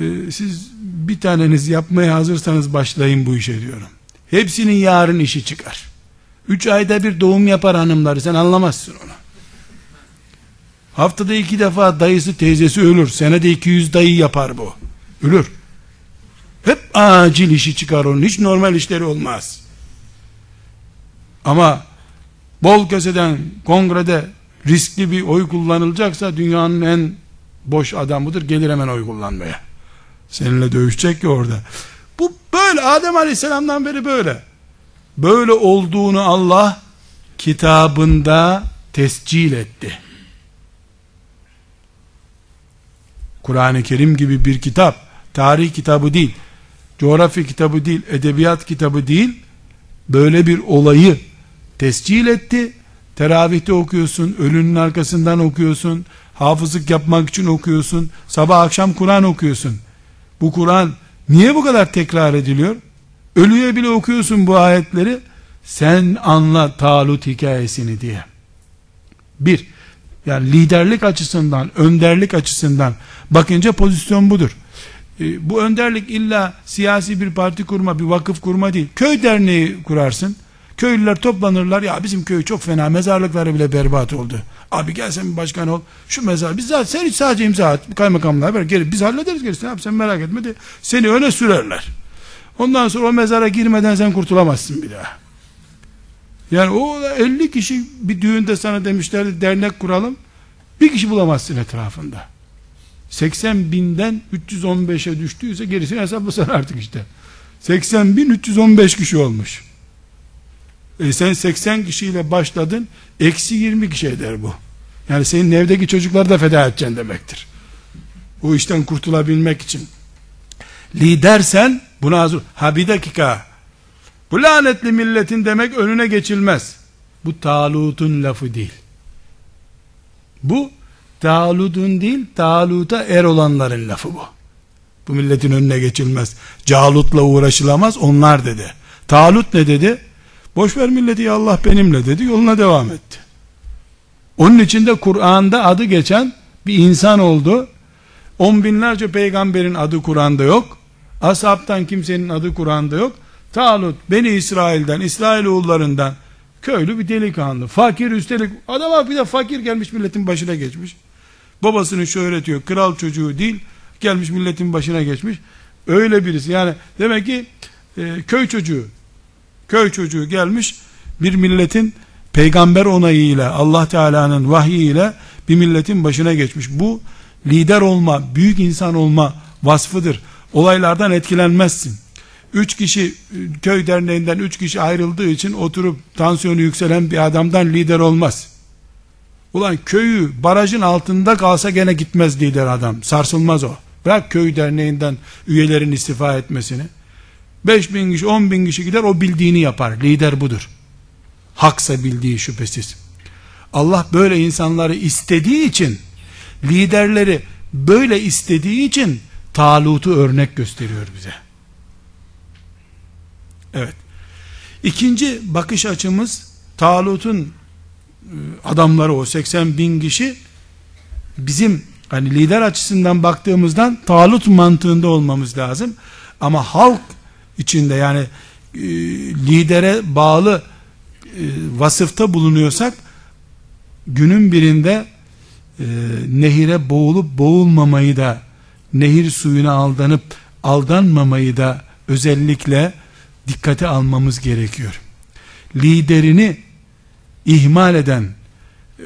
E, siz bir taneniz yapmaya hazırsanız başlayın bu işe diyorum. Hepsinin yarın işi çıkar. Üç ayda bir doğum yapar hanımları sen anlamazsın onu. Haftada iki defa dayısı teyzesi ölür. Senede 200 dayı yapar bu. Ölür. Hep acil işi çıkar onun. Hiç normal işleri olmaz. Ama bol keseden kongrede riskli bir oy kullanılacaksa dünyanın en boş adamıdır. Gelir hemen oy kullanmaya. Seninle dövüşecek ki orada. Bu böyle Adem Aleyhisselam'dan beri böyle. Böyle olduğunu Allah kitabında tescil etti. Kur'an-ı Kerim gibi bir kitap, tarih kitabı değil, coğrafya kitabı değil, edebiyat kitabı değil, böyle bir olayı tescil etti teravihte okuyorsun, ölünün arkasından okuyorsun, hafızlık yapmak için okuyorsun, sabah akşam Kur'an okuyorsun. Bu Kur'an niye bu kadar tekrar ediliyor? Ölüye bile okuyorsun bu ayetleri, sen anla Talut hikayesini diye. Bir, yani liderlik açısından, önderlik açısından bakınca pozisyon budur. E, bu önderlik illa siyasi bir parti kurma, bir vakıf kurma değil. Köy derneği kurarsın. Köylüler toplanırlar. Ya bizim köy çok fena. Mezarlıkları bile berbat oldu. Abi gel sen bir başkan ol. Şu mezar. Biz zaten sen hiç sadece imza at. Kaymakamlığa ver. Geri, biz hallederiz gerisini. Abi sen merak etme de seni öne sürerler. Ondan sonra o mezara girmeden sen kurtulamazsın bir daha. Yani o 50 kişi bir düğünde sana demişlerdi dernek kuralım. Bir kişi bulamazsın etrafında. 80 binden 315'e düştüyse gerisini hesaplasan *laughs* artık işte. 80 bin 315 kişi olmuş. E sen 80 kişiyle başladın, eksi 20 kişi eder bu. Yani senin evdeki çocukları da feda edeceksin demektir. O işten kurtulabilmek için. Lidersen buna hazır. Ha bir dakika. Bu lanetli milletin demek önüne geçilmez. Bu Talut'un lafı değil. Bu Talut'un değil, Talut'a er olanların lafı bu. Bu milletin önüne geçilmez. Calut'la uğraşılamaz, onlar dedi. Talut ne dedi? Boş ver milleti ya Allah benimle dedi, yoluna devam etti. Onun için de Kur'an'da adı geçen bir insan oldu. On binlerce peygamberin adı Kur'an'da yok. Ashabtan kimsenin adı Kur'an'da yok. Talut Beni İsrail'den, İsrailoğullarından köylü bir delikanlı. Fakir üstelik adama bir de fakir gelmiş milletin başına geçmiş. Babasının şöhreti yok. Kral çocuğu değil. Gelmiş milletin başına geçmiş. Öyle birisi. Yani demek ki e, köy çocuğu köy çocuğu gelmiş bir milletin peygamber onayıyla Allah Teala'nın vahyiyle bir milletin başına geçmiş. Bu lider olma, büyük insan olma vasfıdır. Olaylardan etkilenmezsin. Üç kişi köy derneğinden üç kişi ayrıldığı için oturup tansiyonu yükselen bir adamdan lider olmaz. Ulan köyü barajın altında kalsa gene gitmez lider adam. Sarsılmaz o. Bırak köy derneğinden üyelerin istifa etmesini. 5 bin kişi 10 bin kişi gider o bildiğini yapar. Lider budur. Haksa bildiği şüphesiz. Allah böyle insanları istediği için liderleri böyle istediği için Talut'u örnek gösteriyor bize. Evet. İkinci bakış açımız Talut'un e, adamları o 80 bin kişi bizim hani lider açısından baktığımızdan Talut mantığında olmamız lazım. Ama halk içinde yani e, lidere bağlı e, vasıfta bulunuyorsak günün birinde e, nehire boğulup boğulmamayı da nehir suyuna aldanıp aldanmamayı da özellikle dikkate almamız gerekiyor. Liderini ihmal eden,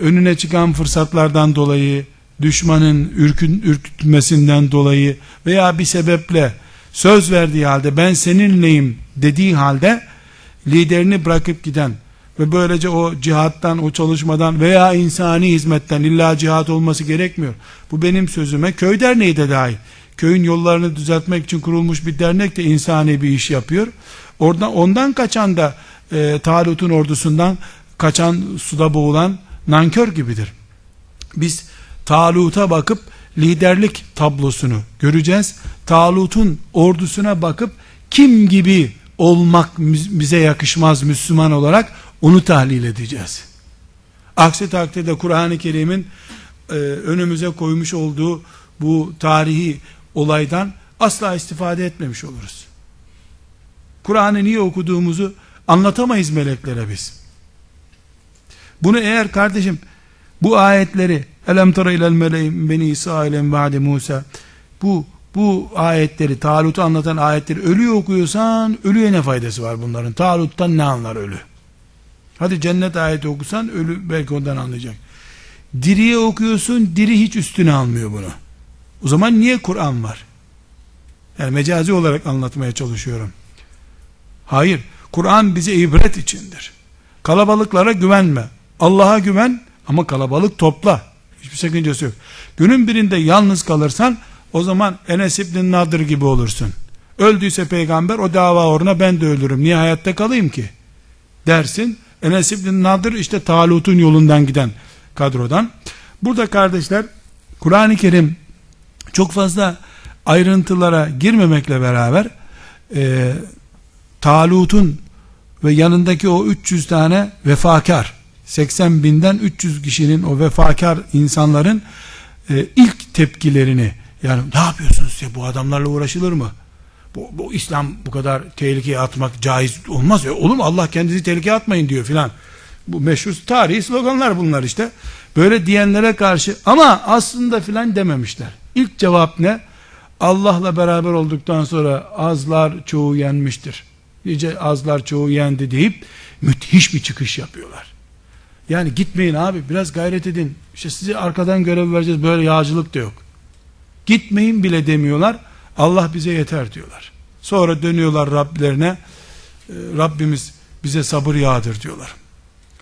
önüne çıkan fırsatlardan dolayı, düşmanın ürkün, ürkütmesinden dolayı veya bir sebeple söz verdiği halde ben seninleyim dediği halde liderini bırakıp giden ve böylece o cihattan, o çalışmadan veya insani hizmetten illa cihat olması gerekmiyor. Bu benim sözüme köy derneği de dahil. Köyün yollarını düzeltmek için kurulmuş bir dernek de insani bir iş yapıyor. Oradan ondan kaçan da e, Talut'un ordusundan kaçan suda boğulan nankör gibidir. Biz Talut'a bakıp liderlik tablosunu göreceğiz. Talut'un ordusuna bakıp kim gibi olmak bize yakışmaz Müslüman olarak onu tahlil edeceğiz. Aksi takdirde Kur'an-ı Kerim'in e, önümüze koymuş olduğu bu tarihi olaydan asla istifade etmemiş oluruz. Kur'an'ı niye okuduğumuzu anlatamayız meleklere biz. Bunu eğer kardeşim bu ayetleri elem tara ilel meleğim beni İsrail'en ba'de Musa bu bu ayetleri Talut'u anlatan ayetleri ölü okuyorsan ölüye ne faydası var bunların? Talut'tan ne anlar ölü? Hadi cennet ayeti okusan ölü belki ondan anlayacak. Diriye okuyorsun diri hiç üstüne almıyor bunu. O zaman niye Kur'an var? Yani mecazi olarak anlatmaya çalışıyorum. Hayır. Kur'an bize ibret içindir. Kalabalıklara güvenme. Allah'a güven ama kalabalık topla. Hiçbir sakıncası yok. Günün birinde yalnız kalırsan o zaman Enes İbn Nadir gibi olursun. Öldüyse peygamber o dava uğruna ben de ölürüm. Niye hayatta kalayım ki? Dersin Enes İbn Nadir işte Talut'un yolundan giden kadrodan. Burada kardeşler Kur'an-ı Kerim çok fazla ayrıntılara girmemekle beraber e, Talut'un ve yanındaki o 300 tane vefakar 80 binden 300 kişinin o vefakar insanların e, ilk tepkilerini yani ne yapıyorsunuz ya bu adamlarla uğraşılır mı? Bu, bu İslam bu kadar tehlikeye atmak caiz olmaz ya. Olur mu? Allah kendinizi tehlikeye atmayın diyor filan. Bu meşhur tarihi sloganlar bunlar işte. Böyle diyenlere karşı ama aslında filan dememişler. İlk cevap ne? Allah'la beraber olduktan sonra azlar çoğu yenmiştir. Nice azlar çoğu yendi deyip müthiş bir çıkış yapıyorlar. Yani gitmeyin abi biraz gayret edin. İşte size arkadan görev vereceğiz böyle yağcılık da yok. Gitmeyin bile demiyorlar. Allah bize yeter diyorlar. Sonra dönüyorlar Rablerine. E, Rabbimiz bize sabır yağdır diyorlar.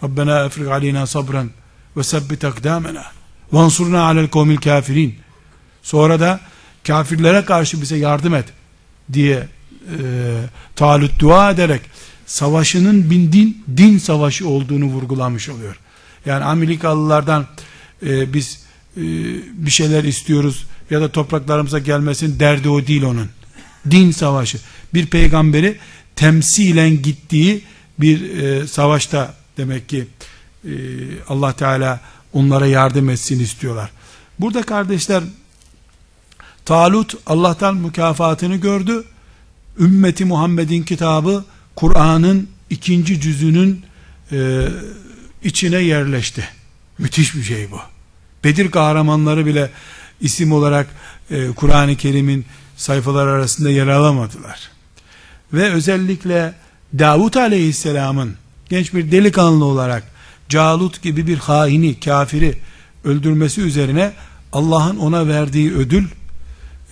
Rabbena efrik aleyna sabran ve sebbit akdamena ve ansurna alel kavmil kafirin. Sonra da kafirlere karşı bize yardım et diye e, talut dua ederek savaşının bin din, din savaşı olduğunu vurgulamış oluyor. Yani Amerikalılardan e, biz e, bir şeyler istiyoruz ya da topraklarımıza gelmesin derdi o değil onun. Din savaşı. Bir peygamberi temsilen gittiği bir e, savaşta demek ki e, Allah Teala onlara yardım etsin istiyorlar. Burada kardeşler Talut Allah'tan mükafatını gördü. Ümmeti Muhammed'in kitabı Kur'an'ın ikinci cüzünün e, içine yerleşti. Müthiş bir şey bu. Bedir kahramanları bile isim olarak e, Kur'an-ı Kerim'in sayfalar arasında yer alamadılar. Ve özellikle Davut Aleyhisselam'ın genç bir delikanlı olarak Calut gibi bir haini, kafiri öldürmesi üzerine Allah'ın ona verdiği ödül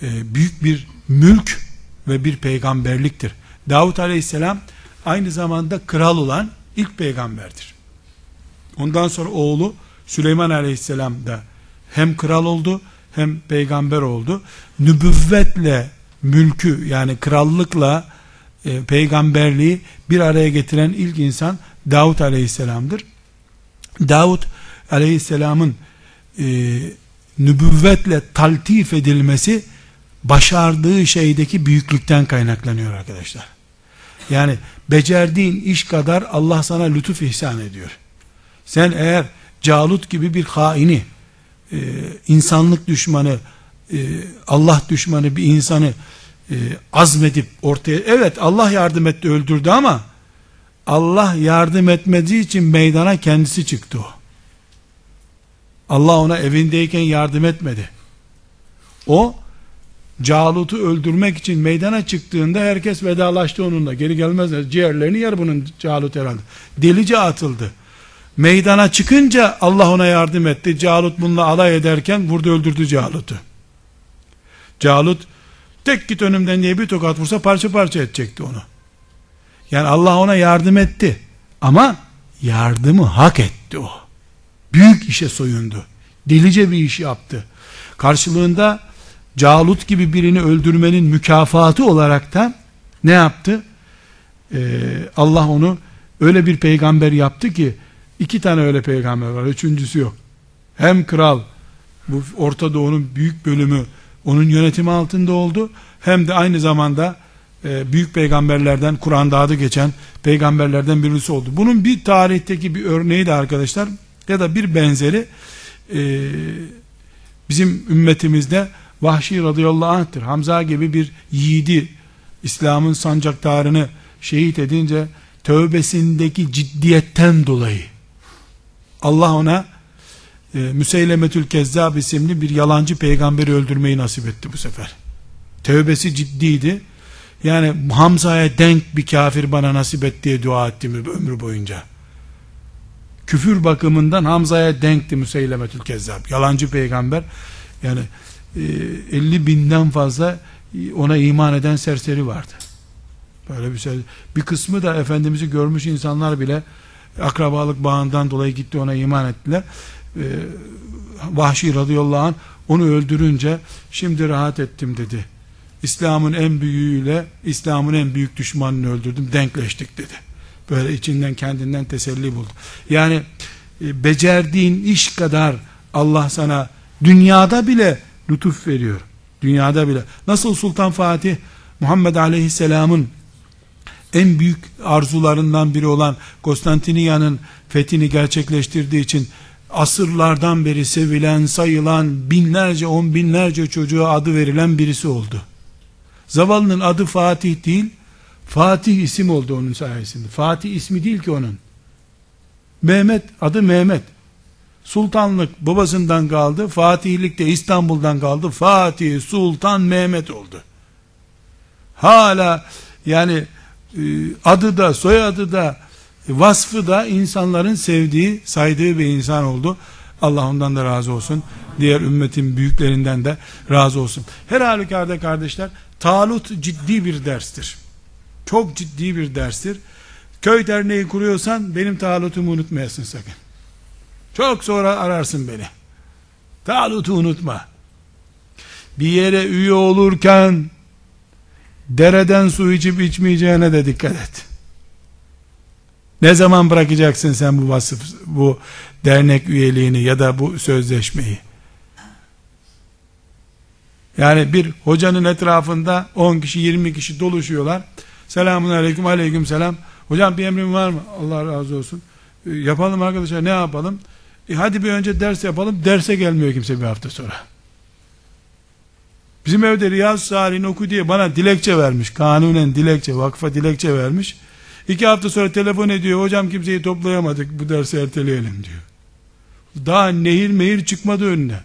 e, büyük bir mülk ve bir peygamberliktir. Davut Aleyhisselam aynı zamanda kral olan ilk peygamberdir. Ondan sonra oğlu Süleyman Aleyhisselam da hem kral oldu hem peygamber oldu. Nübüvvetle mülkü yani krallıkla e, peygamberliği bir araya getiren ilk insan Davut Aleyhisselam'dır. Davut Aleyhisselam'ın e, nübüvvetle taltif edilmesi başardığı şeydeki büyüklükten kaynaklanıyor arkadaşlar. Yani becerdiğin iş kadar Allah sana lütuf ihsan ediyor. Sen eğer Calut gibi bir haini, e, insanlık düşmanı, e, Allah düşmanı bir insanı e, azmedip ortaya, evet Allah yardım etti öldürdü ama Allah yardım etmediği için meydana kendisi çıktı o. Allah ona evindeyken yardım etmedi. O Calut'u öldürmek için meydana çıktığında herkes vedalaştı onunla. Geri gelmezler. Ciğerlerini yer bunun Calut herhalde. Delice atıldı. Meydana çıkınca Allah ona yardım etti. Calut bununla alay ederken vurdu öldürdü Calut'u. Calut tek git önümden diye bir tokat vursa parça parça edecekti onu. Yani Allah ona yardım etti. Ama yardımı hak etti o. Büyük işe soyundu. Delice bir iş yaptı. Karşılığında Calut gibi birini öldürmenin mükafatı olarak da ne yaptı? Ee, Allah onu öyle bir peygamber yaptı ki iki tane öyle peygamber var. Üçüncüsü yok. Hem kral bu Orta Doğu'nun büyük bölümü onun yönetimi altında oldu. Hem de aynı zamanda e, büyük peygamberlerden Kur'an'da adı geçen peygamberlerden birisi oldu. Bunun bir tarihteki bir örneği de arkadaşlar ya da bir benzeri e, bizim ümmetimizde Vahşi radıyallahu anh'tır. Hamza gibi bir yiğidi İslam'ın sancaktarını şehit edince tövbesindeki ciddiyetten dolayı Allah ona e, Müseylemetül Kezzab isimli bir yalancı peygamberi öldürmeyi nasip etti bu sefer. Tövbesi ciddiydi. Yani Hamza'ya denk bir kafir bana nasip et diye dua ettim ömrü boyunca. Küfür bakımından Hamza'ya denkti Müseylemetül Kezzab. Yalancı peygamber. Yani 50 e, binden fazla ona iman eden serseri vardı. Böyle bir şey. Bir kısmı da Efendimiz'i görmüş insanlar bile akrabalık bağından dolayı gitti ona iman ettiler. Ee, Vahşi radıyallahu anh onu öldürünce şimdi rahat ettim dedi. İslam'ın en büyüğüyle İslam'ın en büyük düşmanını öldürdüm denkleştik dedi. Böyle içinden kendinden teselli buldu. Yani e, becerdiğin iş kadar Allah sana dünyada bile lütuf veriyor. Dünyada bile. Nasıl Sultan Fatih Muhammed Aleyhisselam'ın en büyük arzularından biri olan Konstantiniyye'nin fethini gerçekleştirdiği için asırlardan beri sevilen, sayılan binlerce, on binlerce çocuğa adı verilen birisi oldu. Zavallının adı Fatih değil, Fatih isim oldu onun sayesinde. Fatih ismi değil ki onun. Mehmet, adı Mehmet. Sultanlık babasından kaldı, Fatihlik de İstanbul'dan kaldı. Fatih, Sultan, Mehmet oldu. Hala yani e, adı da, soyadı da, vasfı da insanların sevdiği, saydığı bir insan oldu. Allah ondan da razı olsun. Diğer ümmetin büyüklerinden de razı olsun. Her halükarda kardeşler, Talut ciddi bir derstir. Çok ciddi bir derstir. Köy derneği kuruyorsan benim Talut'umu unutmayasın sakın. Çok sonra ararsın beni. Talut'u unutma. Bir yere üye olurken dereden su içip içmeyeceğine de dikkat et. Ne zaman bırakacaksın sen bu vasıf, bu dernek üyeliğini ya da bu sözleşmeyi? Yani bir hocanın etrafında 10 kişi 20 kişi doluşuyorlar. Selamun aleyküm aleyküm selam. Hocam bir emrin var mı? Allah razı olsun. E, yapalım arkadaşlar ne yapalım? E, hadi bir önce ders yapalım. Derse gelmiyor kimse bir hafta sonra. Bizim evde Riyaz Salih'in oku diye bana dilekçe vermiş. Kanunen dilekçe, vakfa dilekçe vermiş. İki hafta sonra telefon ediyor. Hocam kimseyi toplayamadık. Bu dersi erteleyelim diyor. Daha nehir mehir çıkmadı önüne.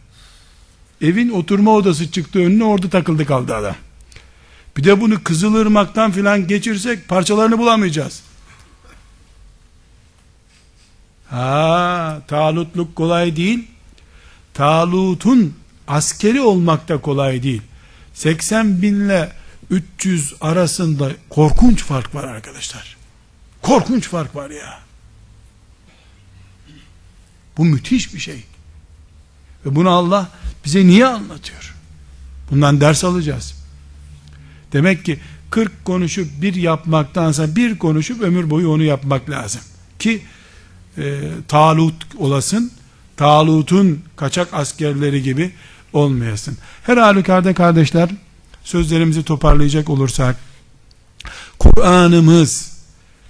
Evin oturma odası çıktı önüne orada takıldı kaldı adam. Bir de bunu Kızılırmak'tan filan geçirsek parçalarını bulamayacağız. Ha, talutluk kolay değil. Talutun askeri olmak da kolay değil. 80 binle 300 arasında korkunç fark var arkadaşlar. Korkunç fark var ya. Bu müthiş bir şey. Ve bunu Allah bize niye anlatıyor? Bundan ders alacağız. Demek ki 40 konuşup bir yapmaktansa bir konuşup ömür boyu onu yapmak lazım. Ki e, talut olasın, talutun kaçak askerleri gibi olmayasın. Her halükarda kardeşler, sözlerimizi toparlayacak olursak, Kur'an'ımız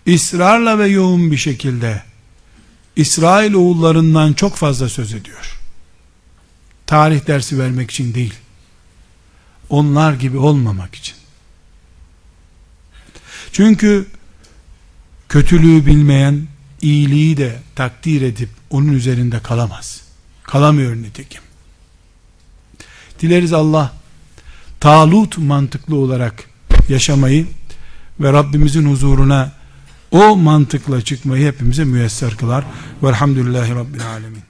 ısrarla ve yoğun bir şekilde İsrail oğullarından çok fazla söz ediyor. Tarih dersi vermek için değil. Onlar gibi olmamak için. Çünkü kötülüğü bilmeyen iyiliği de takdir edip onun üzerinde kalamaz. Kalamıyor nitekim. Dileriz Allah talut mantıklı olarak yaşamayı ve Rabbimizin huzuruna o mantıkla çıkmayı hepimize müyesser kılar. Velhamdülillahi Rabbil Alemin.